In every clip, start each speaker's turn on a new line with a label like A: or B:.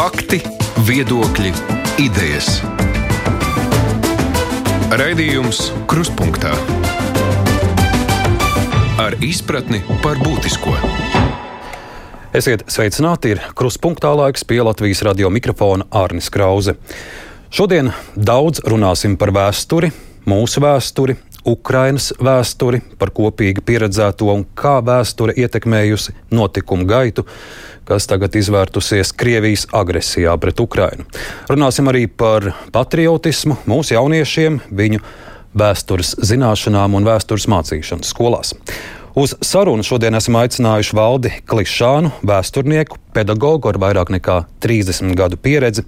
A: Fakti, viedokļi, idejas. Raidījums Krustpunktā ar izpratni par būtisko.
B: Esiet sveicināti, ir krustpunktā laiks pie Latvijas radio mikrofona Ārnis Krause. Šodien daudz runāsim par vēsturi, mūsu vēsturi, Ukrainas vēsturi, par kopīgi pieredzēto un kā vēsture ietekmējusi notikumu gaitu, kas tagad izvērtusies Krievijas agresijā pret Ukrainu. Runāsim arī par patriotismu mūsu jauniešiem, viņu vēstures zināšanām un vēstures mācīšanu skolās. Uz sarunu šodien esam aicinājuši Valdi Klišānu, vēsturnieku, pedagogu ar vairāk nekā 30 gadu pieredzi.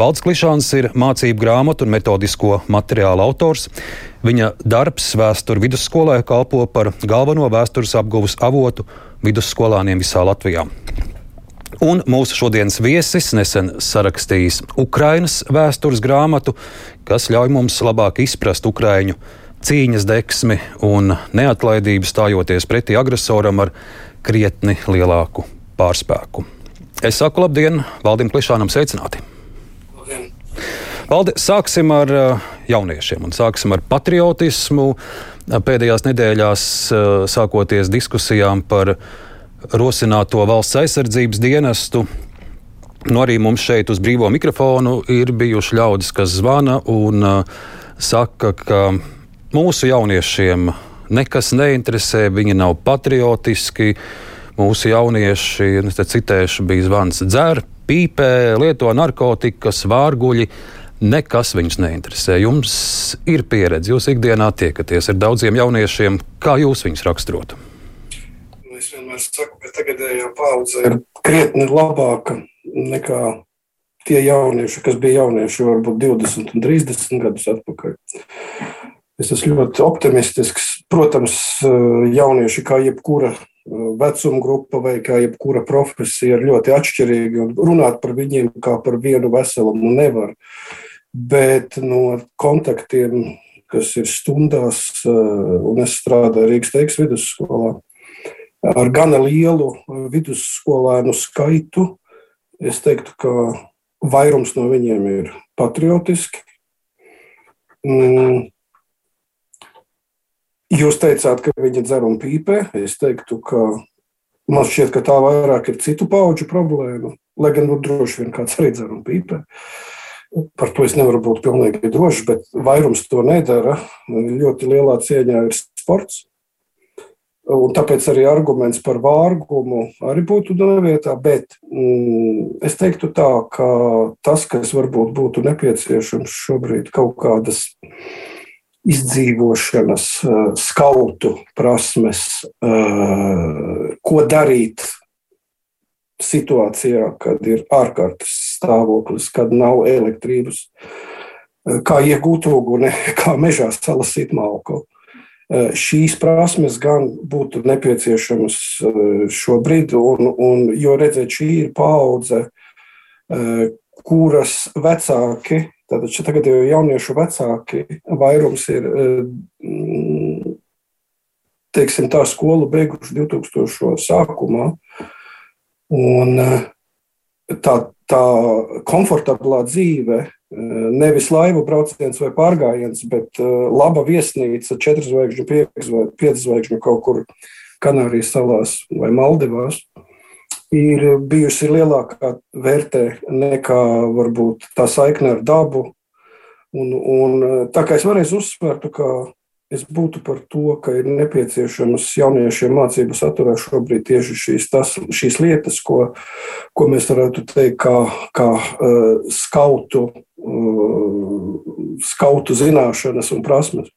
B: Valdis Klišāns ir mācību grāmatu un metodisko materiālu autors. Viņa darbs vēsture vidusskolē kalpo par galveno vēstures apgūves avotu vidusskolāniem visā Latvijā. Un mūsu šodienas viesis nesen sarakstījis Ukrainas vēstures grāmatu, kas ļauj mums labāk izprast Ukraiņu cīņas deksmi un neatlaidību stājoties pretī agresoram ar krietni lielāku pārspēku. Es saku labdien, Valdim Klišānam sveicināti! Labdien. Valdi, sāksim ar uh, jauniešiem un sāksim ar patriotismu. Pēdējās nedēļās, uh, sākoties diskusijām par rosināto valsts aizsardzības dienestu, nu arī mums šeit uz brīvo mikrofonu ir bijuši ļaudis, kas zvana un uh, saka, ka mūsu jauniešiem nekas neinteresē, viņi nav patriotiski. Mūsu jaunieši, es te citēšu, bija zvans dzer, pīpē, lieto narkotikas, vārguļi. Nekas viņus neinteresē. Jums ir pieredze, jūs ikdienā tiekaties ar daudziem jauniešiem. Kā jūs viņus raksturotu?
C: Es vienmēr saku, ka tagadējā paudze ir krietni labāka nekā tie jaunieši, kas bija jaunieši varbūt 20 un 30 gadus atpakaļ. Es esmu ļoti optimistisks. Protams, jaunieši, kā jebkura vecuma grupa vai kā jebkura profesija, ir ļoti atšķirīgi. Runāt par viņiem kā par vienu veselumu nevar. Bet no kontaktiem, kas ir stundās, un es strādāju Rīgas teiks vidusskolā, ar gana lielu vidusskolēnu skaitu, es teiktu, ka vairums no viņiem ir patriotiski. Mm, Jūs teicāt, ka viņi dzer un pīpē. Es teiktu, ka man šķiet, ka tā vairāk ir citu pauģu problēma. Lai gan nu, droši vien kāds arī dzer un pīpē. Par to es nevaru būt pilnīgi drošs, bet vairums to nedara. Ļoti lielā cieņā ir sports. Un tāpēc arī arguments par vārgumu arī būtu nevietā. Bet mm, es teiktu tā, ka tas, kas varbūt būtu nepieciešams šobrīd, kaut kādas izdzīvošanas, eh, skautu prasmes, eh, ko darīt situācijā, kad ir ārkārtas stāvoklis, kad nav elektrības, eh, kā iegūt uguni, kā mežā salasīt malku. Šīs prasmes gan būtu nepieciešamas šobrīd, un, un, jo redzēt, šī ir paudze, kuras vecāki Tātad šeit tagad jau jauniešu vecāki vairums ir eh, teiksim, tā skolu beiguši 2000. sākumā. Un eh, tā, tā komfortablā dzīve, eh, nevis laivu brauciens vai pārgājiens, bet laba viesnīca, četru zvaigžņu, piecu zvaigžņu kaut kur Kanārijas salās vai Maldivās ir bijusi lielākā vērtē nekā varbūt tā saikne ar dabu. Un, un, tā kā es vēlreiz uzsvertu, ka es būtu par to, ka ir nepieciešamas jauniešiem mācību saturā šobrīd tieši šīs, tas, šīs lietas, ko, ko mēs varētu teikt, kā, kā uh, skautu, uh, skautu zināšanas un prasmes.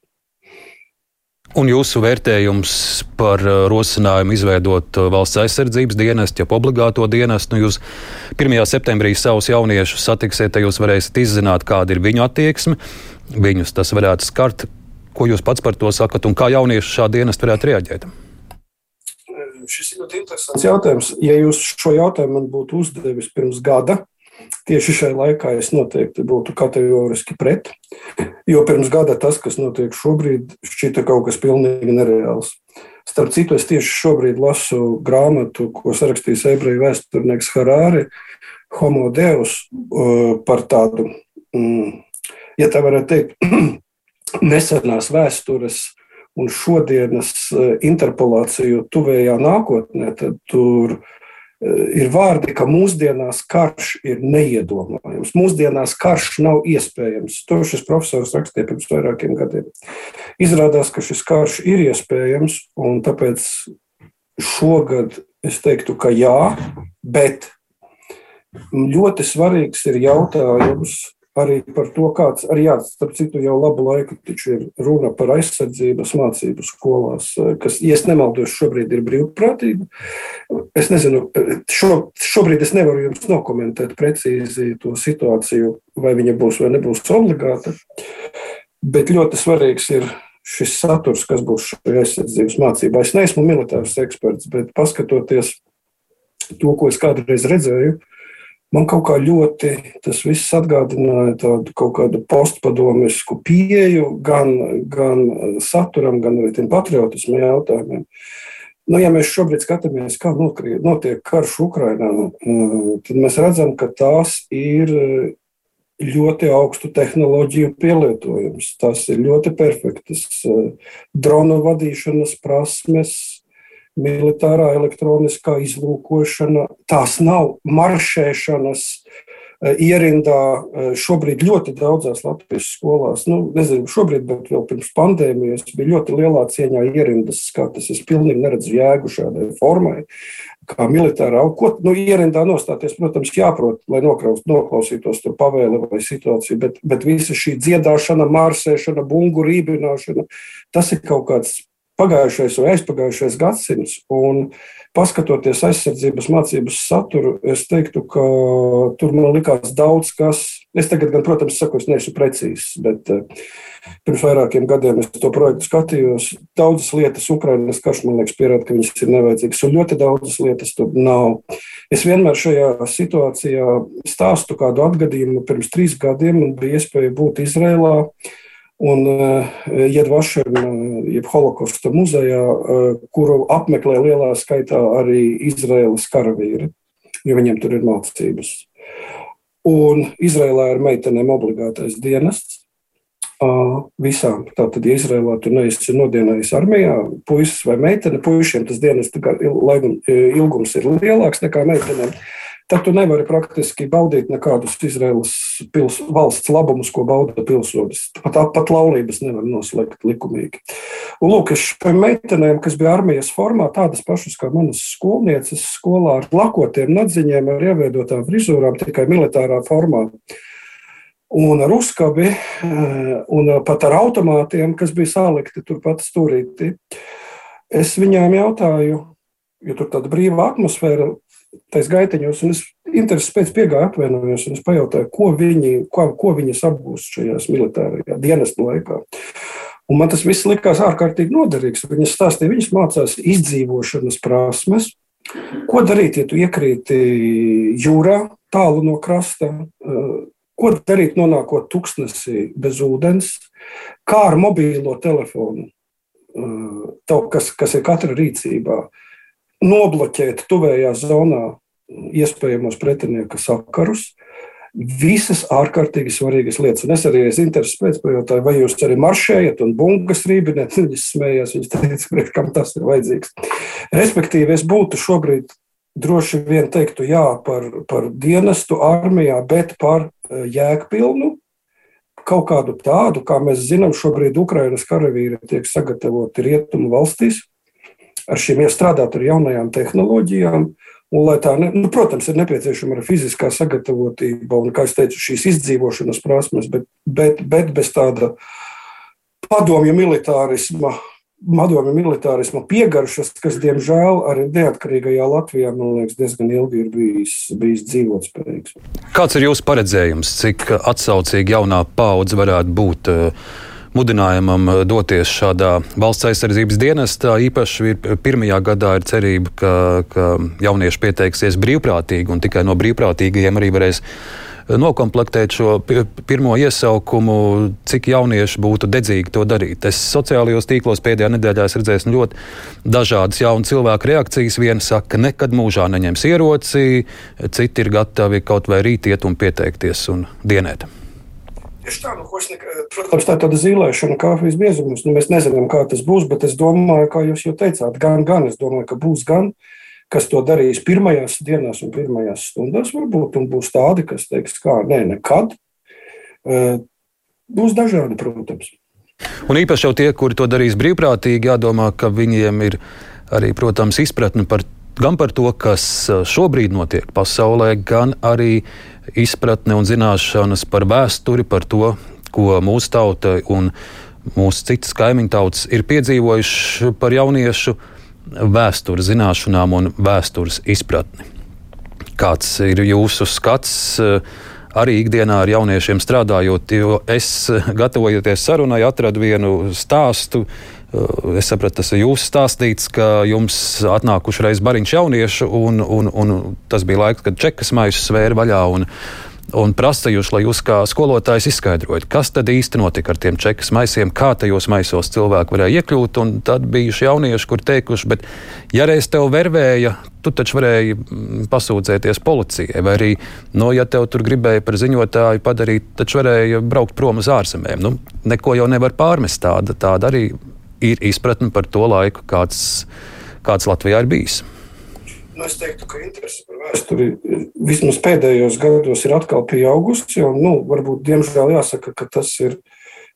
B: Un jūsu vērtējums par uh, rosinājumu izveidot valsts aizsardzības dienestu, jau obligāto dienestu, nu jūs 1. septembrī savus jauniešus satiksiet, tad jūs varēsiet izzināt, kāda ir viņu attieksme. Viņus tas varētu skart. Ko jūs pats par to sakat un kā jaunieši šādi dienesti varētu reaģēt?
C: Šis ir ļoti interesants jautājums. Ja jūs šo jautājumu man būtu uzdevis pirms gada, Tieši šai laikā es noteikti būtu kategoriski pret, jo pirms gada tas, kas notiek šobrīd, šķita kaut kas pilnīgi nereāls. Starp citu, es tieši šobrīd lasu grāmatu, ko sarakstījis ebreju vēsturnieks Harāri, Homo Deus, par tādu, mm, ja tā varētu teikt, nesenās vēstures un šodienas interpolāciju tuvējā nākotnē, tad tur Eh, ir vārdi, ka mūsdienās karš ir neiedomājams. Mūsdienās karš nav iespējams. To šis profesors rakstīja pirms vairākiem gadiem. Izrādās, ka šis karš ir iespējams, un tāpēc šogad es teiktu, ka jā, bet ļoti svarīgs ir jautājums arī par to, kāds, arī jā, starp citu, jau labu laiku ir runa par aizsardzības mācību skolās, kas, ja nemaldos, šobrīd ir brīvprātība. Es nezinu, šo, šobrīd es nevaru jums nokomentēt precīzi to situāciju, vai viņa būs vai nebūs obligāta, bet ļoti svarīgs ir šis saturs, kas būs šajā aizsardzības mācībā. Es neesmu militārs eksperts, bet paskatoties to, ko es kādreiz redzēju, Man kaut kā ļoti tas viss atgādināja tādu kaut kādu postpadomisku pieeju gan, gan saturam, gan arī tiem patriotismu jautājumiem. Nu, ja mēs šobrīd skatāmies, kā notiek karš Ukrainā, tad mēs redzam, ka tās ir ļoti augstu tehnoloģiju pielietojums. Tas ir ļoti perfektas drona vadīšanas prasmes, militārā elektroniskā izlūkošana, tās nav maršēšanas eh, ierindā eh, šobrīd ļoti daudzās Latvijas skolās. Nu, nezinu, šobrīd, bet vēl pirms pandēmijas bija ļoti lielā cieņā ierindas skatas. Es pilnīgi neredzu jēgu šādai formai. Kā militārā, ko nu, ierindā nostāties, protams, jāprot, lai nokraust, noklausītos tur pavēli vai situāciju, bet, bet visa šī dziedāšana, mārsēšana, bungu rībināšana, tas ir kaut kāds pagājušais vai aizpagājušais gadsimts. Un paskatoties aizsardzības mācības saturu, es teiktu, ka tur man likās daudz kas. Es tagad, gan, protams, saku, es neesmu precīzs, bet eh, pirms vairākiem gadiem es to projektu skatījos. Daudzas lietas Ukraiņas karš, man liekas, pierāda, ka viņas ir nevajadzīgas, un ļoti daudzas lietas tur nav. Es vienmēr šajā situācijā stāstu kādu atgadījumu. Pirms trīs gadiem man bija iespēja būt Izrēlā un Jedvašana, eh, jeb Holokausta muzejā, eh, kuru apmeklē lielā skaitā arī Izraēlas karavīri, jo viņiem tur ir mācības. Un Izrēlā ir meitenēm obligātais dienests. Visām. Tātad, ja Izrēlā tu neesi nodienējis armijā, puisis vai meitene, puišiem tas dienas ilgums ir lielāks nekā meitenēm tad tu nevari praktiski baudīt nekādus Izraēlas pils, valsts labumus, ko bauda pilsonis. Pat, pat laulības nevar noslēgt likumīgi. Un, lūk, es šiem meitenēm, kas bija armijas formā, tādas pašas kā manas skolnieces skolā ar lakotiem nadziņiem, ar ieviedotām frizūrām, tikai militārā formā. Un ar uzkabi, eh, un pat ar automātiem, kas bija salikti turpat stūrīti. Es viņām jautāju, jo tur tāda brīva atmosfēra, tais gaitiņos, un es intereses pēc piegāju atvainojos, un es pajautāju, ko, viņi, ko, ko viņas apgūst šajās militārajā dienesta laikā. Un man tas viss likās ārkārtīgi noderīgs. Viņas stāstīja, viņas mācās izdzīvošanas prasmes. Ko darīt, ja tu iekrīti jūrā, tālu no krasta? Ko darīt, nonākot tuksnesī bez ūdens? Kā ar mobīlo telefonu, kas, kas ir katra rīcībā? Nobloķēt tuvējā zonā iespējamos pretinieka sakarus. Visas ārkārtīgi svarīgas lietas. Un es arī es intereses pēc pajautāju, vai jūs arī maršējat un bungas rībināt. Viņas smējās, viņas teica, kam tas ir vajadzīgs. Respektīvi, es būtu šobrīd droši vien teiktu jā par, par dienestu armijā, bet par eh, jēgpilnu, kaut kādu tādu, kā mēs zinām, šobrīd Ukrainas karavīri tiek sagatavoti rietumu valstīs ar šīm strādāt ar jaunajām tehnoloģijām. Un, tā, ne, nu, protams, ir nepieciešama arī fiziskā sagatavotība un, kā jau teicu, šīs izdzīvošanas prasmes, bet, bet, bet bez tāda padomju militārisma, padomju militārisma piegaršas, kas, diemžēl, arī neatkarīgajā Latvijā, man liekas, diezgan ilgi ir bijis, bijis dzīvotspējīgs.
B: Kāds ir jūsu paredzējums, cik atsaucīgi jaunā paudze varētu būt? Uh, mudinājumam doties šādā valsts aizsardzības dienestā. Īpaši ir pirmajā gadā ir cerība, ka, ka jaunieši pieteiksies brīvprātīgi un tikai no brīvprātīgajiem arī varēs nokomplektēt šo pirmo iesaukumu, cik jaunieši būtu dedzīgi to darīt. Es sociālajos tīklos pēdējā nedēļā redzēju ļoti dažādas jaunu cilvēku reakcijas. Viena saka, ka nekad mūžā neņems ieroci, citi ir gatavi kaut vai rīt iet un pieteikties un dienēt.
C: Tieši tā, nu, ne, protams, tā ir tāda zīmēšana, kafijas biezums. Nu, mēs nezinām, kā tas būs, bet es domāju, kā jūs jau teicāt, gan, gan es domāju, ka būs gan. Kas to darīs pirmajās dienās un pirmajās stundās, varbūt, būs tādi, kas teiks, kā nē, nekad. Būs dažādi, protams.
B: Un īpaši jau tie, kuri to darīs brīvprātīgi, jādomā, ka viņiem ir arī, protams, izpratne par, gan par to, kas šobrīd notiek pasaulē, gan arī izpratne un zināšanas par vēsturi, par to, ko mūsu tauta un mūsu citas kaimiņu tautas ir piedzīvojuši par jauniešu vēstures zināšanām un vēstures izpratni. Kāds ir jūsu skats arī ikdienā ar jauniešiem strādājot? Jo es, gatavojoties sarunai, atradu vienu stāstu. Eh, es sapratu, tas ir jūsu stāstīts, ka jums atnākuši reiz bariņš jauniešu, un, un, un tas bija laiks, kad čekas maisu svēra vaļā. Un, un prasījuši, lai jūs kā skolotājs izskaidrojat, kas tad īsti notika ar tiem čekas maisiem, kā tajos maisos cilvēki varēja iekļūt. Tad bijuši jaunieši, kur teikuši, bet ja reiz tev vervēja, tu taču varēji mm, pasūdzēties policijai, vai arī, no, ja tev tur gribēja par ziņotāju padarīt, taču varēja braukt prom uz ārzemēm. Nu, neko jau nevar pārmest. Tāda, tāda arī ir izpratne par to laiku, kāds, kāds Latvijā ir bijis.
C: Nu, es teiktu, ka interese par vēsturi vismaz pēdējos gados ir atkal pieaugusi. Jo, nu, varbūt, diemžēl, jāsaka, ka tas ir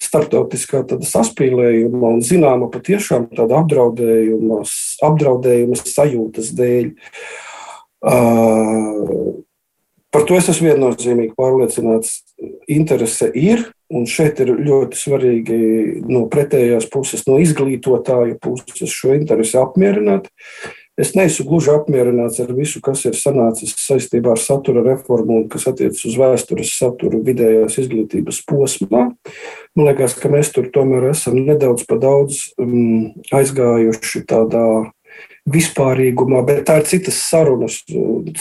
C: starptautiskā saspīlējuma un zināma patiešām tāda apdraudējuma, apdraudējuma sajūtas dēļ. Uh, par to es esmu viennozīmīgi pārliecināts. Interese ir, un šeit ir ļoti svarīgi no pretējās puses, no izglītotāju puses šo interesi apmierināt. Es neesmu gluži apmierināts ar visu, kas ir sanācis saistībā ar satura reformu un kas attiecas uz vēstures saturu vidējās izglītības posmā. Man liekas, ka mēs tur tomēr esam nedaudz pa daudz um, aizgājuši tādā vispārīgumā, bet tā ir citas sarunas,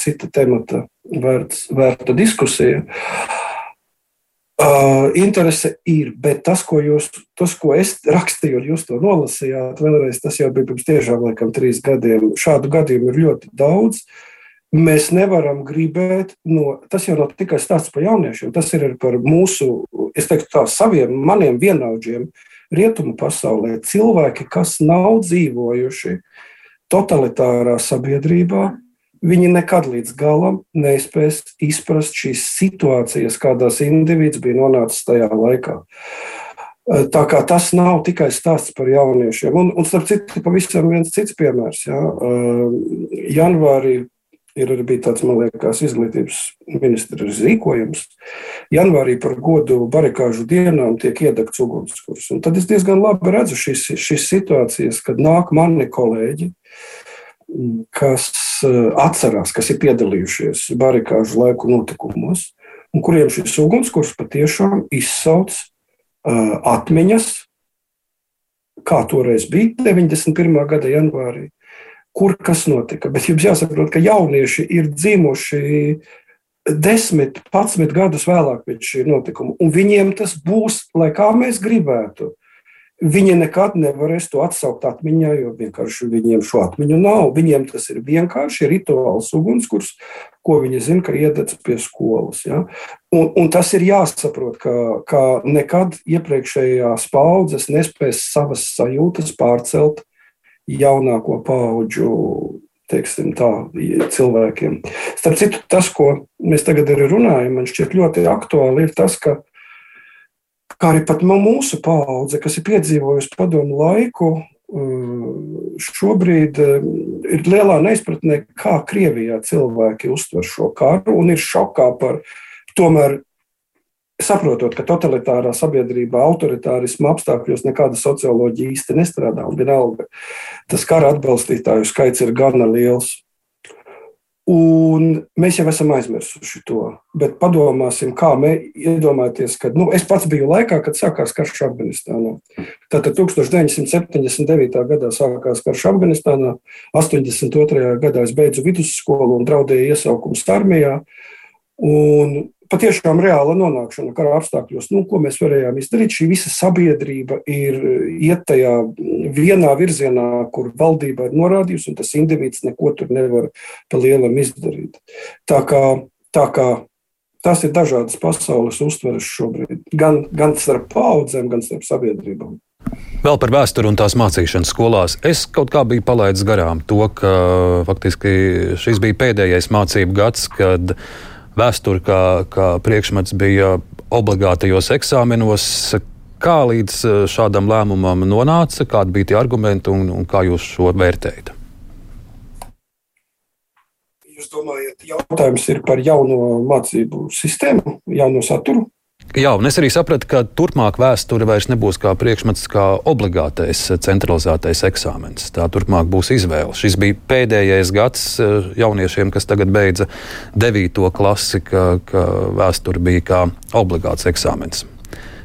C: cita temata vērts, vērta diskusija. Uh, Uh, interese ir, bet tas, ko, jūs, tas, ko es rakstīju, un jūs to nolasījāt, vēlreiz, tas jau bija pirms tiešām laikam trīs gadiem. Šādu gadījumu ir ļoti daudz. Mēs nevaram gribēt, no, tas jau nav tikai stāsts par jauniešiem, tas ir par mūsu, es teiktu, tā saviem, maniem vienaudžiem rietumu pasaulē. Cilvēki, kas nav dzīvojuši totalitārā sabiedrībā, Viņi nekad līdz galam nespēs izprast šīs situācijas, kādās indivīds bija nonācis tajā laikā. Tā kā tas nav tikai stāsts par jauniešiem. Un, un starp citu, pavisam viens cits piemērs. Jā. Janvārī ir arī tāds, man liekas, izglītības ministrs rīkojums. Janvārī par godu barikāžu dienām tiek iedegts ugunskurs. Un tad es diezgan labi redzu šīs, šīs situācijas, kad nāk mani kolēģi, kas Eh, atcerās, kas ir piedalījušies barikāžu laiku notikumos, un kuriem šis ugunskurs patiešām izsauc uh, atmiņas, kā toreiz bija 91. gada janvārī, kur kas notika. Bet jums jāsaprot, ka jaunieši ir dzimuši 10, 11 gadus vēlāk pēc šī notikuma, un viņiem tas būs, lai kā mēs gribētu. Viņi nekad nevarēs to atsaukt atmiņā, jo vienkārši viņiem šo atmiņu nav. Viņiem tas ir vienkārši rituāls ugunskurs, ko viņi zina, ka iededz pie skolas. Ja? Un, un tas ir jāsaprot, ka, ka nekad iepriekšējās paudzes nespēs savas sajūtas pārcelt jaunāko paudžu teiksim, tā, cilvēkiem. Starp citu, tas, ko mēs tagad arī runājam, man šķiet ļoti aktuāli, ir tas, ka kā arī pat mūsu paudze, kas ir piedzīvojusi padomu laiku, uh, šobrīd uh, ir lielā neizpratnē, kā Krievijā cilvēki uztver šo karu un ir šokā par tomēr. Saprotot, ka totalitārā sabiedrībā, autoritārisma apstākļos nekāda socioloģija īsti nestrādā, un vienalga tas kara atbalstītāju skaits ir gana liels. Un mēs jau esam aizmirsuši to. Bet padomāsim, kā mēs iedomājamies, ka nu, es pats biju laikā, kad sākās karš Afganistānā. Tātad 1979. gadā sākās karš Afganistānā, 82. gadā es beidzu vidusskolu un draudēju iesaukums armijā. Un patiešām reāla nonākšana kara apstākļos, nu, ko mēs varējām izdarīt. Šī visa sabiedrība ir iet tajā vienā virzienā, kur valdība ir norādījusi, un tas indivīds neko tur nevar pa lielam izdarīt. Tā kā, tā kā tas ir dažādas pasaules uztveres šobrīd, gan, gan starp paudzēm, gan starp sabiedrībām.
B: Vēl par vēsturi un tās mācīšanas skolās. Es kaut kā biju palaidis garām to, ka faktiski šis bija pēdējais mācību gads, kad uh, vēsture kā, kā priekšmets bija obligātajos eksāmenos. Kā līdz eh, šādam lēmumam nonāca, kādi bija tie argumenti un, un kā jūs šo vērtējat?
C: Jūs domājat, jautājums ir par jauno mācību sistēmu, jauno saturu?
B: Jā, un es arī sapratu, ka turpmāk vēsture vairs nebūs kā priekšmets, kā obligātais centralizētais eksāmens. Tā turpmāk būs izvēle. Šis bija pēdējais gads eh, jauniešiem, kas tagad beidza 9. klasi, ka, ka vēsture bija kā obligāts eksāmens.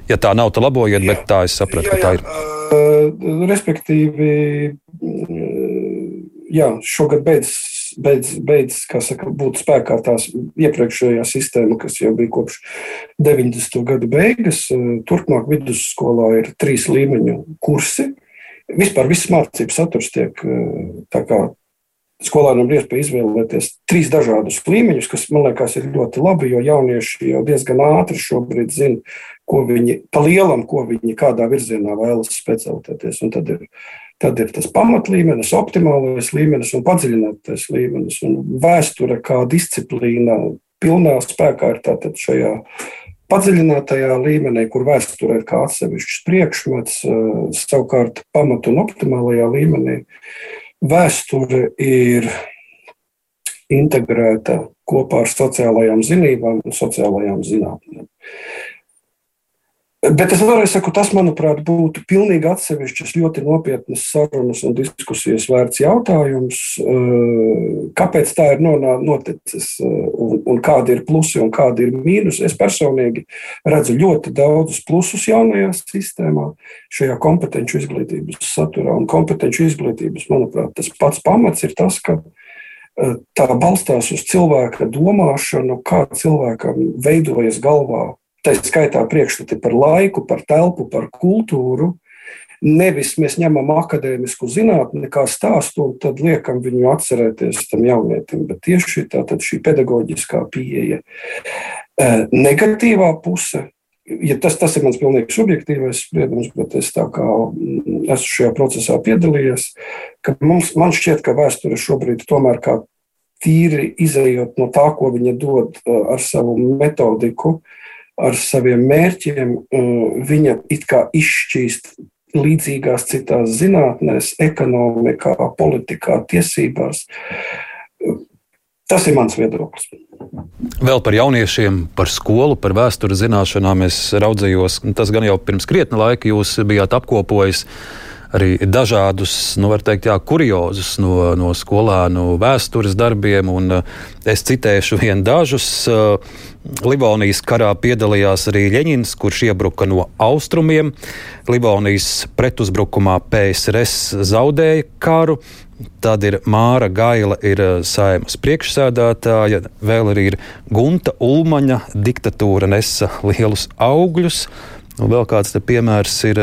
B: Ja tā nav, tad labojiet, jā, bet tā es sapratu, jā, jā. ka tā ir.
C: Respektīvi, jā, šogad beidzas beidz, beidz saka, būt spēkā tās iepriekšējā sistēma, kas jau bija kopš 90. gada beigas. Turpmāk vidusskolā ir trīs līmeņu kursi. Vispār viss mācības saturs tiek tā kā skolēnam ir iespēja izvēlēties trīs dažādus līmeņus, kas man liekas ir ļoti labi, jo jaunieši jau diezgan ātri šobrīd zina, ko viņi pa lielam, ko viņi kādā virzienā vēlas specializēties. Un tad ir Tad ir tas pamatlīmenis, optimālais līmenis un padziļinātais līmenis. Un vēsture kā disciplīna pilnā spēkā ir tātad šajā padziļinātajā līmenī, kur vēsture ir kā atsevišķs priekšmets, eh, savukārt pamatu un optimālajā līmenī vēsture ir integrēta kopā ar sociālajām zinībām un sociālajām zinātnēm. Bet es vēlreiz saku, tas, manuprāt, būtu pilnīgi atsevišķas, ļoti nopietnas sarunas un diskusijas vērts jautājums, eh, kāpēc tā ir noticis eh, un, un kādi ir plusi un kādi ir mīnus. Es personīgi redzu ļoti daudzus plusus jaunajā sistēmā, šajā kompetenci izglītības saturā. Un kompetenci izglītības, manuprāt, tas pats pamats ir tas, ka eh, tā balstās uz cilvēka domāšanu, kā cilvēkam veidojas galvā tā skaitā priekšstati par laiku, par telpu, par kultūru. Nevis mēs ņemam akadēmisku zinātni kā stāstu un tad liekam viņu atcerēties tam jaunietim, bet tieši tā šī pedagoģiskā pieeja. E, negatīvā puse, ja tas, tas ir mans pilnīgi subjektīvais spriedums, bet es tā kā mm, esmu šajā procesā piedalījies, ka mums, man šķiet, ka vēsture šobrīd tomēr kā tīri izējot no tā, ko viņa dod e, ar savu metodiku, uh, ar saviem mērķiem, viņa it kā izšķīst līdzīgās citās zinātnēs, ekonomikā, politikā, tiesībās. Tas ir mans viedoklis.
B: Vēl par jauniešiem, par skolu, par vēstures zināšanām es raudzījos. Tas gan jau pirms krietna laika jūs bijāt apkopojis arī dažādus, nu, teikt, jā, kuriozus no, no skolēnu vēstures darbiem. Es citēšu vienu dažus. Livonijas karā piedalījās arī Ļeņins, kurš iebruka no austrumiem. Livonijas pretuzbrukumā PSRS zaudēja karu. Tad ir Māra Gaila, ir saimas priekšsēdētāja, vēl arī ir Gunta Ulmaņa, diktatūra nesa lielus augļus. Un vēl kāds piemērs ir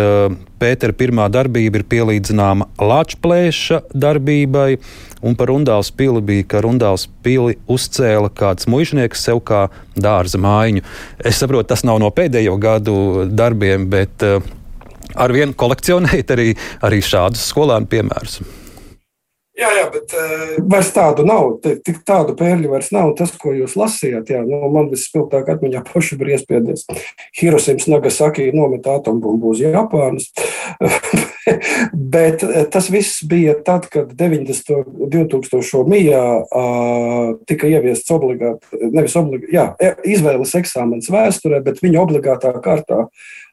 B: Pētera pirmā darbība, ir pielīdzināma Latvijas darbībai, un par Rundāls pili bija, ka Rundāls pili uzcēla kāds mužnieks sev kā dārza mājiņu. Es saprotu, tas nav no pēdējo gadu darbiem, bet uh, ar vienu kolekcionēt arī, arī šādus skolēnu piemērus.
C: Jā, jā, bet uh, vairs tādu nav. Tik tādu pērļu vairs nav. Tas, ko jūs lasījāt, jā, nu, man vispilgtāk atmiņā paši bija iespiedies. Hirosims Nagasaki nomet atombumbu uz Japānas. bet eh, tas viss bija tad, kad 90. 2000. mijā uh, tika ieviests obligāti, nevis obligāti, jā, e, izvēles eksāmens vēsturē, bet viņa obligātā kārtā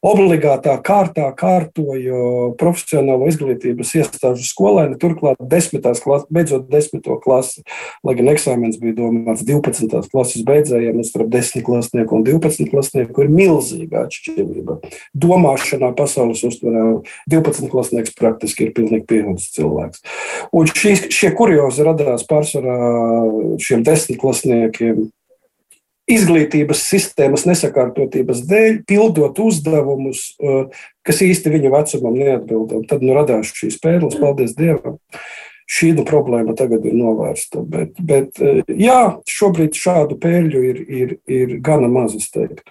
C: obligātā kārtā kārtoju profesionālo izglītības iestāžu skolēni, turklāt desmitās klases, beidzot 10. klasi, lai gan eksāmens bija domāts 12. klases beidzējiem, un starp 10 klasnieku un 12 klasnieku ir milzīga atšķirība. Domāšanā, pasaules uztverē 12 klasnieks praktiski ir pilnīgi pieaugušs cilvēks. Un šīs, šie kuriozi radās pārsvarā šiem desmit klasniekiem izglītības sistēmas nesakārtotības dēļ, pildot uzdevumus, uh, kas īsti viņu vecumam neatbildam. Tad nu, radās šīs pērles, paldies Dievam. Šī nu, problēma tagad ir novērsta. Bet, bet uh, jā, šobrīd šādu pērļu ir, ir, ir gana maz, es teiktu.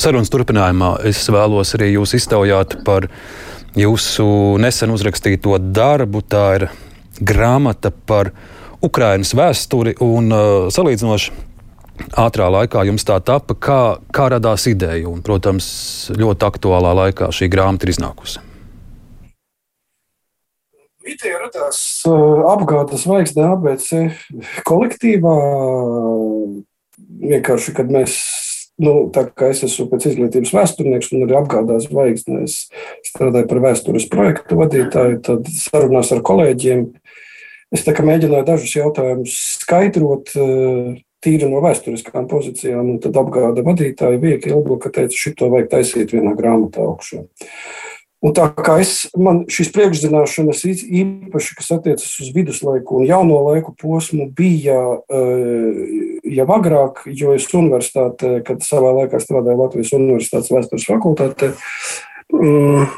B: Sarunas turpinājumā es vēlos arī jūs iztaujāt par jūsu nesen uzrakstīto darbu. Tā ir grāmata par Ukraiņas vēsturi un uh, salīdzinoši ātrā laikā jums tā tapa, kā, kā radās ideja. Un, protams, ļoti aktuālā laikā šī grāmata ir iznākusi.
C: Ideja radās uh, apgādes zvaigznē ABC kolektīvā. Vienkārši, kad mēs, nu, tā kā es esmu pēc izglītības vēsturnieks un arī apgādās zvaigznē, es strādāju par vēstures projektu vadītāju, tad sarunās ar kolēģiem. Es mēģināju dažus jautājumus skaidrot, uh, tīri no vēsturiskām pozīcijām, un tad apgāda vadītāja Vieka Ilgloka teica, šito vajag taisīt vienā grāmatā augšā. Un tā kā es, man šīs priekšzināšanas īpaši, kas attiecas uz viduslaiku un jauno laiku posmu, bija eh, jau agrāk, jo es universitātē, kad savā laikā strādāju Latvijas Universitātes vēstures fakultātē, mm,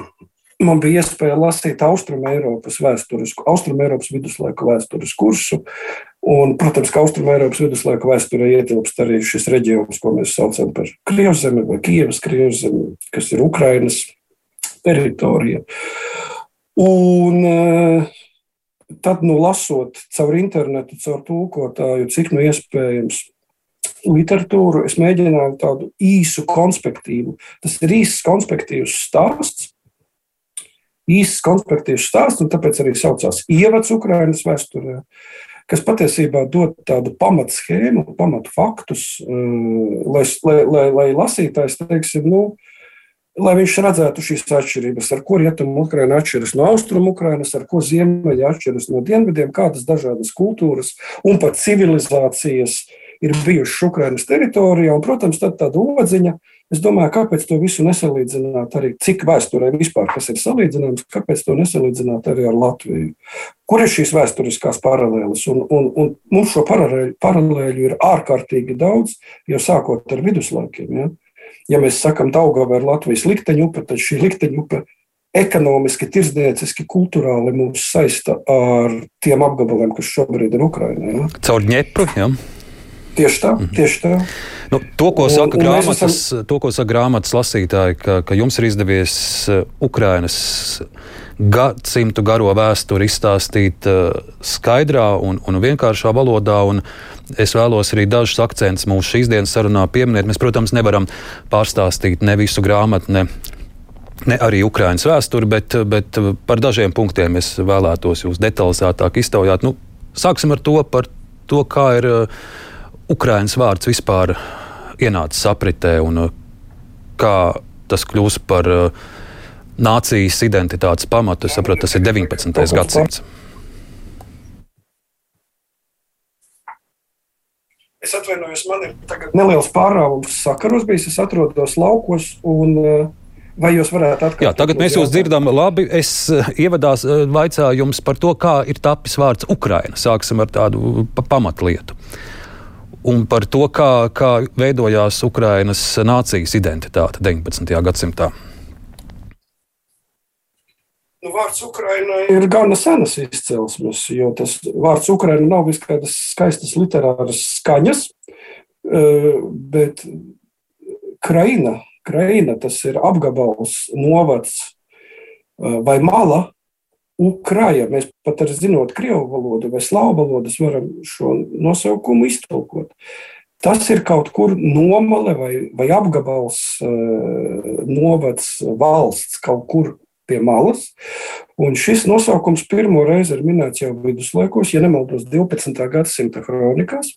C: man bija iespēja lasīt Austrum Eiropas vēsturisku, Austrum Eiropas viduslaiku vēstures kursu, Un, protams, ka Austrumēropas viduslaika vēsturē ietilpst arī šis reģions, ko mēs saucam par Krievzemi vai Kievas Krievzemi, kas ir Ukrainas teritorija. Un eh, tad, nu, lasot caur internetu, caur tūkotāju, cik nu iespējams literatūru, es mēģināju tādu īsu konspektīvu. Tas ir īsts konspektīvs stāsts. Īsts konspektīvs stāsts, un tāpēc arī saucās Ievads Ukrainas vēsturē. Uh, kas patiesībā dod tādu pamatu schēmu, pamatu faktus, eh, lai, lai, lai, lai lasītājs, teiksim, nu, lai viņš redzētu šīs atšķirības, ar ko rietumu Ukraina atšķiras no austrumu Ukrainas, ar ko ziemeļi atšķiras no dienvidiem, kādas dažādas kultūras un pat civilizācijas ir bijušas Ukrainas teritorijā. Un, protams, tad tāda odziņa, Es domāju, kāpēc to visu nesalīdzināt arī, cik vēsturē vispār kas ir salīdzināms, kāpēc to nesalīdzināt arī ar Latviju. Kur ir šīs vēsturiskās paralēles? Un, un, un mums šo paralēļu, paralēļu ir ārkārtīgi daudz, jau sākot ar viduslaikiem. Ja, ja mēs sakam, Daugava ir Latvijas likteņupe, tad šī likteņupe ekonomiski, tirdzniecīski, kultūrāli mūs saista ar tiem apgabaliem, kas šobrīd ir Ukrainā. Ja.
B: Caur ņepru, jā. Ja.
C: Tieši tā, mhm. tieši tā.
B: Nu, to, ko saka, un, grāmatas, un esam... to, ko saka grāmatas lasītāji, ka, ka jums ir izdevies uh, Ukrainas gadsimtu garo vēsturi izstāstīt uh, skaidrā un, un vienkāršā valodā. Un es vēlos arī dažus akcentus mūsu šīs dienas sarunā pieminēt. Mēs, protams, nevaram pārstāstīt ne visu grāmatu, ne, ne arī Ukraiņas vēsturi, bet, bet par dažiem punktiem es vēlētos jūs detalizētāk iztaujāt. Nu, sāksim ar to, par to, kā ir. Uh, Ukraiņas vārds vispār ienācis apritē un uh, kā tas kļūst par uh, nācijas identitātes pamatu. Es saprotu, tas ir 19. gadsimts.
C: Es atvainojos, man ir neliels pārāvums sakaros bijis. Es atrodos laukos un uh, Vai jūs varētu atkārtot?
B: Jā, tagad mēs jūs dzirdam labi. Es ievadās vaicāju jums par to, kā ir tapis vārds Ukraina. Sāksim ar tādu pamatlietu un par to, kā, kā veidojās Ukrainas nācijas identitāte 19. gadsimtā.
C: Nu, vārds Ukraina ir gana senas izcelsmes, jo tas vārds Ukraina nav vis kādas skaistas literāras skaņas, eh, bet Kraina, Kraina tas ir apgabals, novads eh, vai mala, Ukraja, mēs pat ar zinot krievu valodu vai slāvu valodas varam šo nosaukumu iztulkot. Tas ir kaut kur nomale vai, vai apgabals, eh, novads, valsts kaut kur pie malas. Un šis nosaukums pirmo reizi ir minēts jau viduslaikos, ja nemaldos 12. gadsimta kronikās,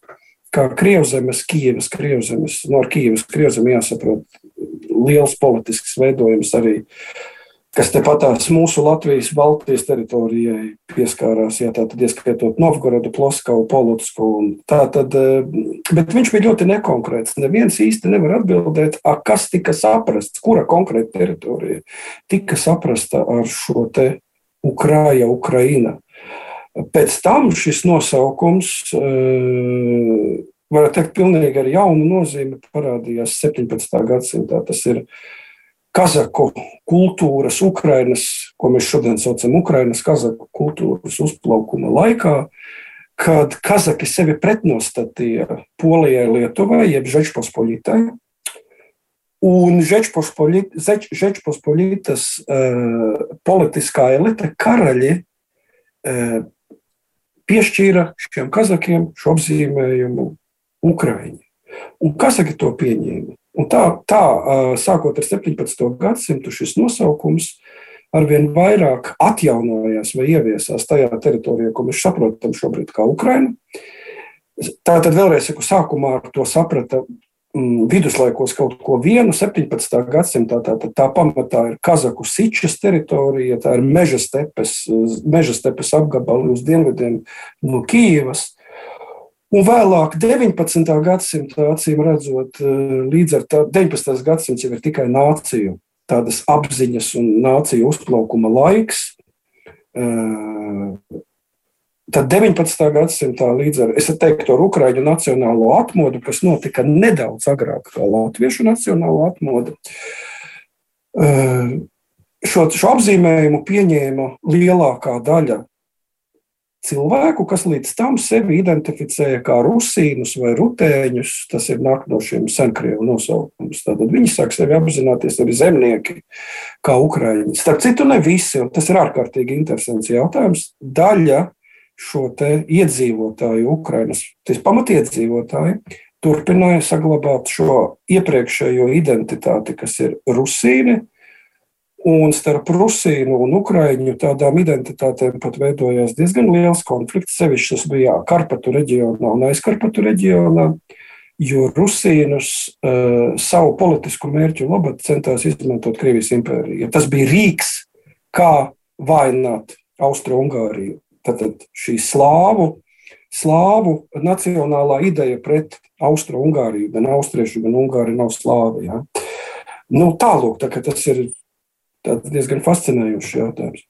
C: kā Krievzemes, Kievas, Krievzemes, no Kievas, Krievzem jāsaprot liels politisks veidojums arī uh, kas tepatās mūsu Latvijas, Baltijas teritorijai pieskārās, jā, tātad ieskaitot Novgorodu, Ploskavu, Polutsku. Tātad, bet viņš bija ļoti nekonkrēts. Neviens īsti nevar atbildēt, a, kas tika saprasts, kura konkrēta teritorija tika saprasta ar šo te Ukraja, Ukraina. Pēc tam šis nosaukums, varētu teikt, pilnīgi ar jaunu nozīmi parādījās 17. gadsimtā. Tas ir kazaku kultūras, Ukrainas, ko mēs šodien saucam Ukrainas kazaku kultūras uzplaukuma laikā, kad kazaki sevi pretnostatīja Polijai, Lietuvai, jeb Žečpospolitai. Un Žečpospolitas uh, politiskā elite, karaļi, uh, piešķīra šiem kazakiem šo apzīmējumu Ukraiņi. Un kazaki to pieņēma. Un tā, tā, sākot ar 17. gadsimtu, šis nosaukums arvien vairāk atjaunojās vai ieviesās tajā teritorijā, ko mēs saprotam šobrīd kā Ukraina. Tā tad vēlreiz saku, sākumā ar to saprata mm, viduslaikos kaut ko vienu, 17. gadsimtā. Tā, tā, tā pamatā ir Kazaku Sičas teritorija, tā ir meža stepes, meža stepes apgabali uz dienvidiem no Kīivas. Un vēlāk, 19. gadsimta acīm redzot, eh, līdz ar to 19. gadsimts jau ir tikai nāciju tādas apziņas un nāciju uzplaukuma laiks. Eh, tad 19. gadsimtā līdz ar, es teiktu, ar Ukraiņu nacionālo atmodu, kas notika nedaudz agrāk kā Latviešu nacionālo atmodu, eh, šo, šo apzīmējumu pieņēma lielākā daļa cilvēku, kas līdz tam sevi identificēja kā rusīnus vai rutēņus. Tas ir nāk no šiem senkrievu nosaukums. Tad viņi sāk sevi apzināties arī zemnieki, kā ukrāņi. Starp citu, ne visi, un tas ir ārkārtīgi interesants jautājums. Daļa šo iedzīvotāju, Ukrainas pamatiedzīvotāju, turpināja saglabāt šo iepriekšējo identitāti, kas ir rusīni Un starp Rusīnu un Ukraiņu tādām identitātēm pat veidojās diezgan liels konflikts. Sevišķi tas bija Karpatu reģionā un aizkarpatu reģionā, jo Rusīnus uh, savu politisku mērķu labad centās izmantot Krievijas impēriju. Tas bija rīks, kā vainot Austro-Ungāriju. Tad šī slāvu, slāvu nacionālā ideja pret Austro-Ungāriju, gan austriešu, gan ungāri nav slāvi. Ja? Nu, tālūk, tā, tas ir tāds diezgan fascinējošs jautājums.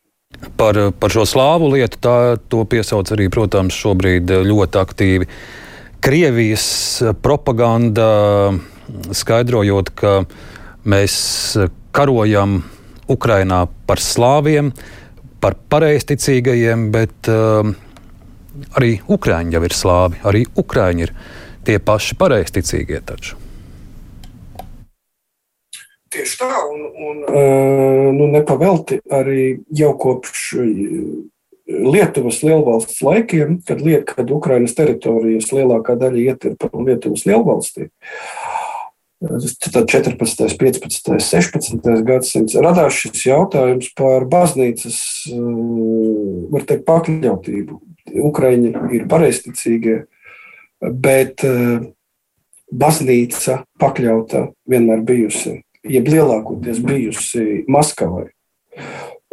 B: Par, par šo slāvu lietu tā, to piesauc arī, protams, šobrīd ļoti aktīvi Krievijas propaganda, skaidrojot, ka mēs karojam Ukrainā par slāviem, par pareizticīgajiem, bet uh, arī Ukrāņi jau ir slāvi, arī Ukrāņi ir tie paši pareizticīgie taču.
C: Tā, un, un eh, nu, nepavelti arī jau kopš Lietuvas lielvalsts laikiem, kad, liek, kad Ukrainas teritorijas lielākā daļa iet par Lietuvas lielvalstī. Tad 14, 15, 16 gadsimts radās šis jautājums par baznīcas eh, teikt, pakļautību. Ukraiņi ir pareizticīgie, bet baznīca pakļauta vienmēr bijusi jeb lielākoties bijusi Maskavai.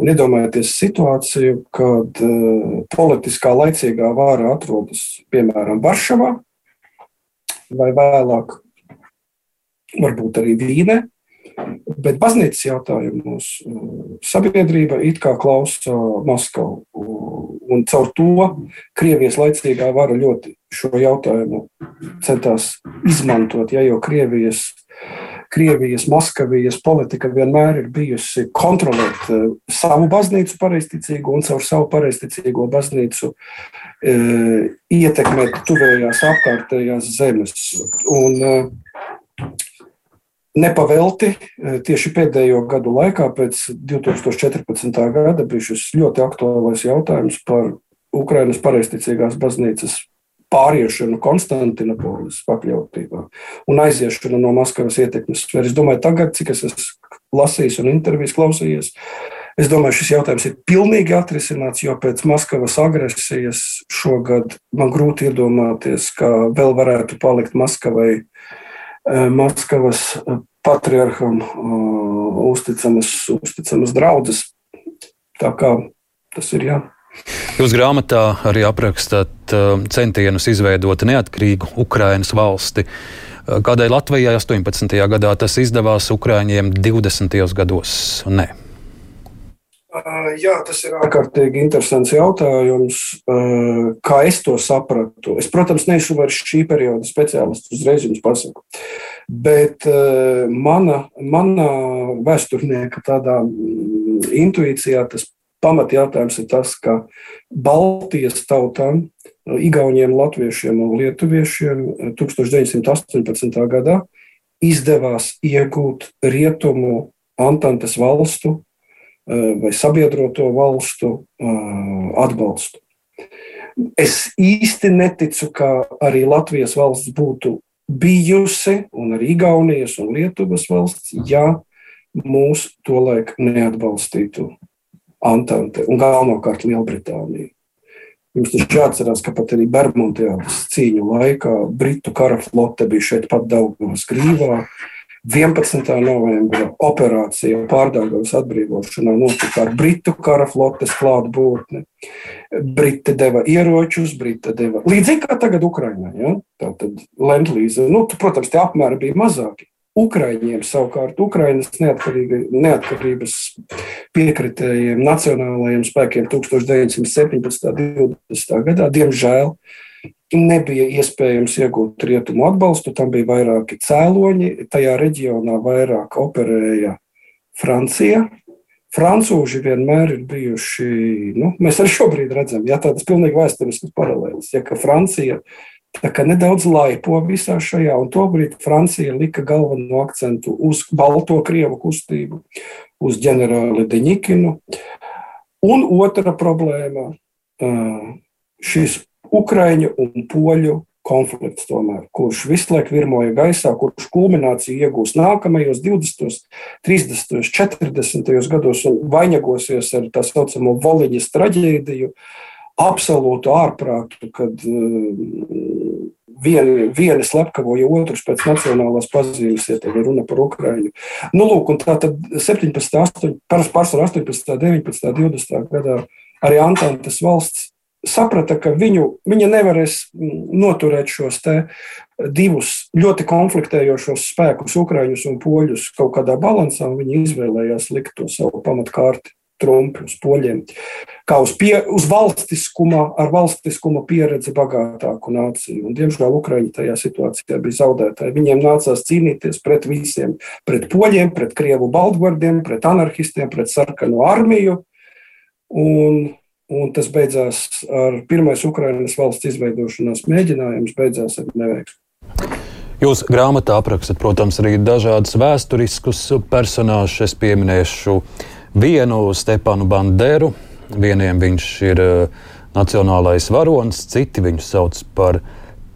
C: Un iedomājieties situāciju, kad uh, politiskā laicīgā vāra atrodas piemēram Varšavā vai vēlāk, varbūt arī Vīnē, bet baznīcas jautājumos uh, sabiedrība it kā klausa Maskavu. Un caur to Krievijas laicīgā vara ļoti šo jautājumu centās izmantot, ja jau Krievijas Krievijas, Maskavijas politika vienmēr ir bijusi kontrolēt uh, savu baznīcu pareizticīgo un caur savu pareizticīgo baznīcu uh, ietekmēt tuvējās apkārtējās zemes. Un, uh, Nepavelti tieši pēdējo gadu laikā, pēc 2014. gada, bija šis ļoti aktuālais jautājums par Ukrainas pareizticīgās baznīcas pāriešanu Konstantinopolis pakļautībā un aiziešanu no Maskavas ietekmes sfēras. Es domāju, tagad, cik es esmu lasījis un intervijas klausījies, es domāju, šis jautājums ir pilnīgi atrisināts, jo pēc Maskavas agresijas šogad man grūti iedomāties, ka vēl varētu palikt Maskavai Maskavas patriarham uzticamas, uzticamas draudzes. Tā kā tas ir jā.
B: Jūs grāmatā arī aprakstat centienus izveidot neatkarīgu Ukrainas valsti. Kādēļ Latvijai 18. gadā tas izdevās, Ukrāņiem 20. gados? Nē.
C: Jā, tas ir ārkārtīgi interesants jautājums. Kā es to sapratu? Es, protams, neesmu vairs šī perioda speciālists, uzreiz jums pasaku. Bet mana, mana vēsturnieka tādā mm, intuīcijā tas pamatjautājums ir tas, ka Baltijas tautām, Igauniem, Latviešiem un Lietuviešiem 1918. gadā izdevās iegūt rietumu Antantes valstu vai sabiedroto valstu atbalstu. Es īsti neticu, ka arī Latvijas valsts būtu bijusi, un arī Igaunijas un Lietuvas valsts, ja mūs tolaik neatbalstītu Antante un galvenokārt Lielbritānija. Jums taču jāatcerās, ka pat arī Bermudas cīņu laikā Britu kara flote bija šeit pat Daugavas grīvā. 11. novembra operācija pārdagavas atbrīvošanā notika ar Britu kara flotes klātbūtni. Briti deva ieročus, Briti deva līdzīgi kā tagad Ukrainā. Ja? Tātad Lendlīze, nu, protams, tie apmēri bija mazāki. Ukraiņiem savukārt, Ukrainas neatkarības piekritējiem nacionālajiem spēkiem 1917. un 20. gadā, diemžēl, nebija iespējams iegūt rietumu atbalstu. Tam bija vairāki cēloņi. Tajā reģionā vairāk operēja Francija. Francūži vienmēr ir bijuši, nu, mēs arī šobrīd redzam, ja tādas pilnīgi vēsturiskas paralēlas. Ja Francija nedaudz laipo visā šajā, un tobrīd Francija lika galveno akcentu uz Balto Krievu kustību, uz ģenerāli Deņikinu. Un otra problēma - šis Ukraiņu un Poļu konflikts, tomēr, kurš visu laiku virmoja gaisā, kurš kulmināciju iegūs nākamajos 20, 30, 40 gados un vainagosies ar tā saucamo Voliņas traģēdiju, absolūtu ārprātu, kad uh, vieni, vieni slepkavoja otrus pēc nacionālās pazīmes, ja te ir runa par Ukraiņu. Nu, lūk, un tā tad 17, 8, pārsvarā 18, 19, 20 gadā arī Antantes valsts saprata, ka viņu, viņa nevarēs noturēt šos divus ļoti konfliktējošos spēkus, ukrāņus un poļus, kaut kādā balansā. Viņi izvēlējās likt to savu pamatkārti. Trumpi uz poļiem, kā uz, pie, uz valstiskuma, ar valstiskuma pieredzi bagātāku nāciju. Un, diemžēl Ukraiņi tajā situācijā bija zaudētāji. Viņiem nācās cīnīties pret visiem, pret poļiem, pret krievu baltgvardiem, pret anarchistiem, pret sarkano armiju. Un Un tas beidzās ar pirmais Ukraiņas valsts izveidošanās mēģinājums, beidzās ar neveiksmi.
B: Jūs grāmatā aprakstat, protams, arī dažādus vēsturiskus personāžus. Es pieminēšu vienu Stepanu Banderu. Vieniem viņš ir uh, nacionālais varonis, citi viņu sauc par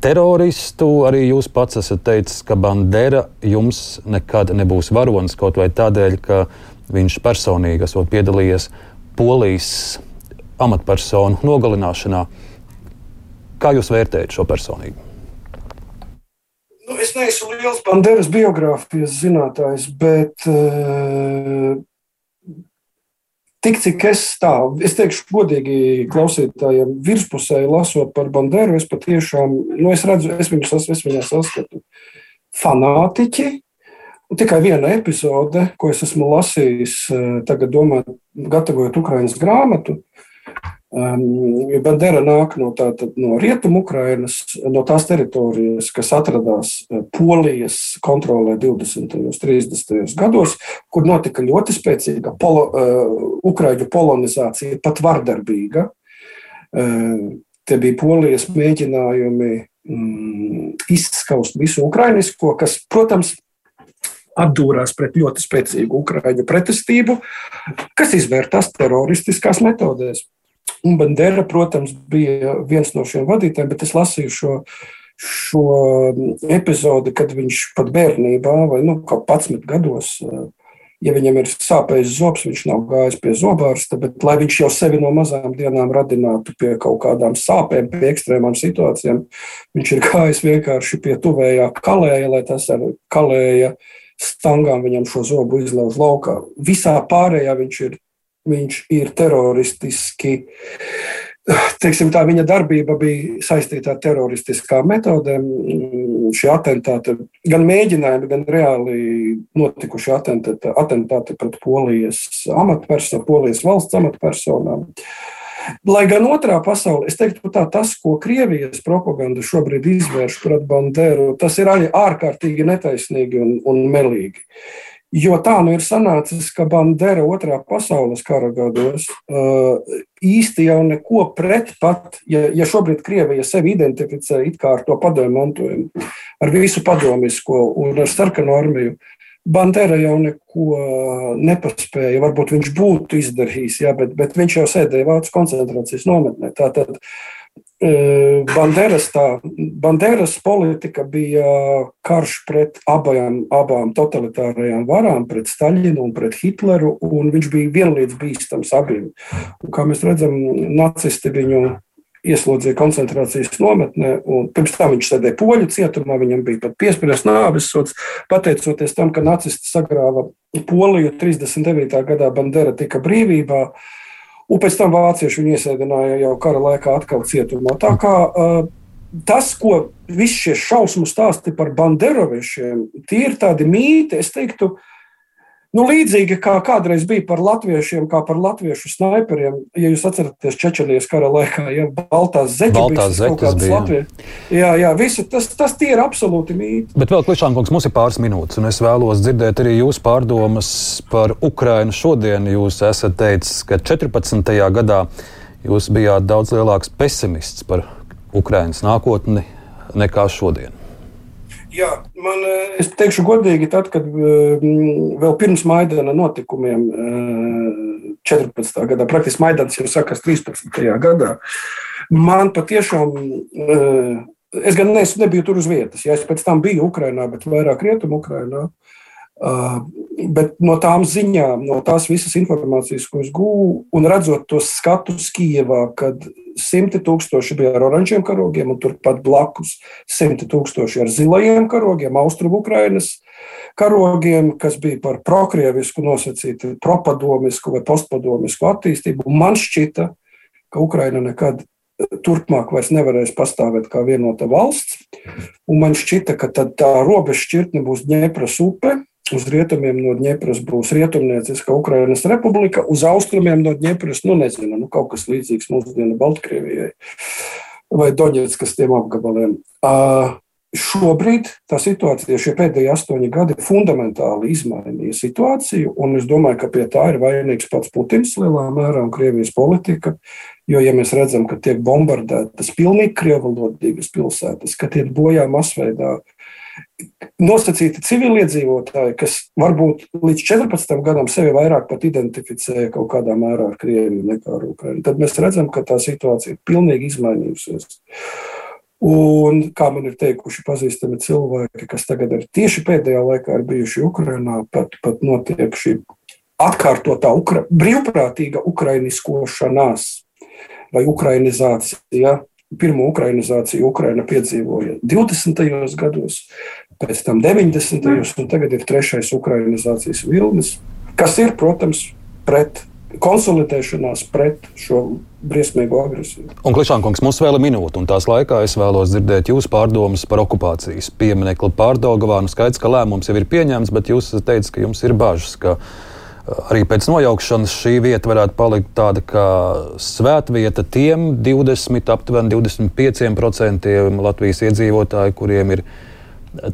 B: teroristu. Arī jūs pats esat teicis, ka Bandera jums nekad nebūs varonis kaut vai tādēļ, ka viņš personīgi esot piedalījies Polijas amatpersonu nogalināšanā. Kā jūs vērtējat šo personību?
C: Nu, es neesmu liels Banderas biogrāfijas zinātājs, bet uh, tik cik es tā, es teikšu godīgi klausītājiem, virspusē lasot par Banderu, es patiešām, nu, es redzu, es viņu es viņā saskatu fanātiķi. Tikai viena epizode, ko es esmu lasījis, eh, tagad domājot, gatavojot Ukraiņas grāmatu, Um, Bandera nāk no, tā, no rietumu Ukrainas, no tās teritorijas, kas atradās uh, Polijas kontrolē 20. un 30. gados, kur notika ļoti spēcīga polo, uh, ukraiņu polonizācija, pat vardarbīga. Uh, te bija polijas mēģinājumi mm, izskaust visu ukrainisko, kas, protams, atdūrās pret ļoti spēcīgu ukraiņu pretestību, kas izvērtās teroristiskās metodēs. Un Bandera, protams, bija viens no šiem vadītājiem, bet es lasīju šo, šo epizodi, kad viņš pat bērnībā, vai nu, 11 gados, ja viņam ir sāpējis zobs, viņš nav gājis pie zobārsta, bet lai viņš jau sevi no mazām dienām radinātu pie kaut kādām sāpēm, pie ekstrēmām situācijām, viņš ir gājis vienkārši pie tuvējā kalēja, lai tas ar kalēja stangām viņam šo zobu izlauž laukā. Visā pārējā viņš ir, viņš ir teroristiski teiksim, tā viņa darbība bija saistīta ar teroristiskām metodēm. Šie atentāti, gan mēģinājumi, gan reāli notikuši atentāti, atentāti pret polijas amatpersonām, polijas valsts amatpersonām. Lai gan otrā pasaulē, es teiktu, tā, tas, ko Krievijas propaganda šobrīd izvērš pret Banderu, tas ir arī ārkārtīgi netaisnīgi un, un melīgi. Jo tā nu ir sanācis, ka Bandera otrā pasaules kara gados īsti jau neko pret pat, ja, ja šobrīd Krievija sevi identificē ar to padomu mantojumu, ar visu padomisko un ar sarkanu armiju. Bandera jau neko nepaspēja. Varbūt viņš būtu izdarījis, jā, bet, bet viņš jau sēdēja Vācijas koncentrācijas nometnē. Tātad Banderas, tā, Banderas politika bija karš pret abajām, abām totalitārajām varām, pret Staļinu un pret Hitleru, un viņš bija vienlīdz bīstams abiem. Un, kā mēs redzam, nacisti viņu ieslodzīja koncentrācijas nometnē, un pirms tam viņš sēdēja poļu cietumā, viņam bija pat piespiedas nāves sots, pateicoties tam, ka nacisti sagrāva Poliju 39. gadā Bandera tika brīvībā. Un pēc tam vācieši viņu iesēdināja jau kara laikā atkal cietumā. Tā kā uh, tas, ko visi šie šausmu stāsti par banderoviešiem, tie ir tādi mīti, es teiktu, Nu, līdzīgi kā kādreiz bija par latviešiem, kā par latviešu sniperiem, ja jūs atceraties Čečenijas kara laikā, ja baltās zeķes
B: baltās bija kaut kādas
C: Latvijas. Jā, jā, visi, tas, tas tie ir absolūti mīti.
B: Bet vēl klišānkungs, mums ir pāris minūtes, un es vēlos dzirdēt arī jūsu pārdomas par Ukrainu šodien. Jūs esat teicis, ka 14. gadā jūs bijāt daudz lielāks pesimists par Ukrainas nākotni nekā šodien.
C: Jā, man, eh, es teikšu godīgi, tad, kad eh, vēl pirms Maidana notikumiem 14. Eh, gadā, praktiski Maidans jau sākās 13. gadā, man patiešām, es gan neesmu, nebiju tur uz vietas, ja es pēc tam biju Ukrainā, bet vairāk rietumu Ukrainā. Bet no tām ziņām, no tās visas informācijas, ko es gūstu, un redzot tos skatus Kijevā, kad simti tūkstoši bija ar oranžiem karogiem, un turpat blakus simti tūkstoši ar zilajiem karogiem, austrumu Ukrainas karogiem, kas bija par prokrievisku nosacītu, propadomisku vai postpadomisku attīstību. Man šķita, ka Ukraina nekad turpmāk vairs nevarēs pastāvēt kā vienota valsts. Un man šķita, ka tā robeža šķirtne būs Dņepras upe, Uz rietumiem no Dņepras būs Rietumnieciska Ukrainas republika, uz austrumiem no Dņepras, nu nezinu, nu, kaut kas līdzīgs mūsdienu Baltkrievijai vai Doņetskas tiem apgabaliem. Uh, Šobrīd tā situācija, šie pēdējie astoņi gadi, fundamentāli izmainīja situāciju, un es domāju, ka pie tā ir vainīgs pats Putins lielā mērā un Krievijas politika. Jo, ja mēs redzam, ka tiek bombardētas pilnīgi krievalodīgas pilsētas, ka tiek bojā masveidā uh, nosacīti civiliedzīvotāji, kas varbūt līdz 14 gadam sevi vairāk pat identificēja kaut kādā mērā ar Krieviju nekā ar Ukrajinu. Tad mēs redzam, ka tā situācija ir pilnīgi izmainījusies. Un, kā man ir teikuši pazīstami cilvēki, kas tagad ir tieši pēdējā laikā ir bijuši Ukrajinā, pat, pat notiek šī atkārtotā ukra, brīvprātīga ukrainiskošanās vai ukrainizācija pirmo ukrainizāciju Ukraina piedzīvoja 20. gados, pēc tam 90. un tagad ir trešais ukrainizācijas vilnis, kas ir, protams, pret konsolidēšanās pret šo briesmīgo agresiju.
B: Un Klišankungs, mums vēl ir minūte, un tās laikā es vēlos dzirdēt jūsu pārdomas par okupācijas pieminekli Pārdaugavā. Nu, skaidrs, ka lēmums jau ir pieņemts, bet jūs teicat, ka jums ir bažas, ka arī pēc nojaukšanas šī vieta varētu palikt tāda kā svētvieta tiem 20, aptuveni 25% Latvijas iedzīvotāju, kuriem ir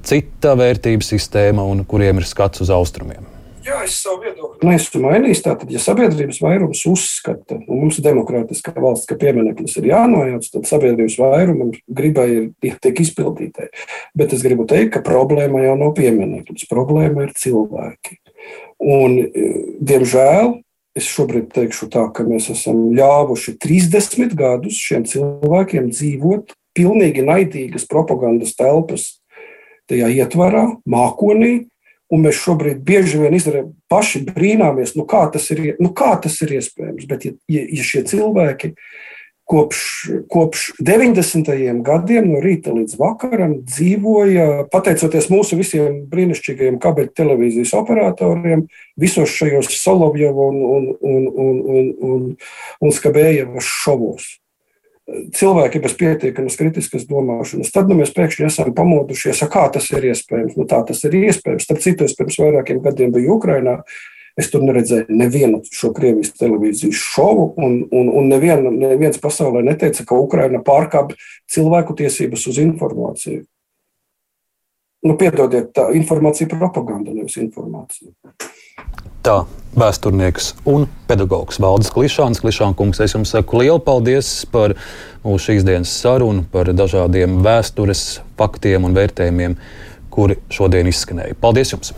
B: cita vērtības sistēma un kuriem ir skats uz austrumiem.
C: Jā, es savu viedokli neesmu mainījis. Tātad, ja sabiedrības vairums uzskata, un mums ir demokrātiskā valsts, ka piemineklis ir jānojauc, tad sabiedrības vairumam gribai ir, tiek izpildītai. Bet es gribu teikt, ka problēma jau nav piemineklis, problēma ir cilvēki. Un, e, diemžēl es šobrīd teikšu tā, ka mēs esam ļāvuši 30 gadus šiem cilvēkiem dzīvot pilnīgi naidīgas propagandas telpas tajā ietvarā, mākonī, Un mēs šobrīd bieži vien izdarām, paši brīnāmies, nu kā tas ir, nu kā tas ir iespējams. Bet, ja, ja, šie cilvēki kopš, kopš 90. gadiem, no rīta līdz vakaram, dzīvoja, pateicoties mūsu visiem brīnišķīgajiem kabeļu televīzijas operatoriem, visos šajos Solovjeva un, un, un, un, un, un, un Skabējeva šovos cilvēki bez pietiekamas kritiskas domāšanas. Tad nu, mēs pēkšņi esam pamodušies, kā tas ir iespējams. Nu, tā tas ir iespējams. Starp citu, es pirms vairākiem gadiem biju Ukrajinā. Es tur neredzēju nevienu šo Krievijas televīzijas šovu, un, un, un neviena, neviens pasaulē neteica, ka Ukraina pārkāpj cilvēku tiesības uz informāciju. Nu, piedodiet, tā informācija ir propaganda, nevis informācija.
B: Tā vēsturnieks un pedagogs Valdis Klišāns. Klišāns kungs, es jums saku lielu paldies par mūsu šīs dienas sarunu, par dažādiem vēstures faktiem un vērtējumiem, kuri šodien izskanēja. Paldies jums!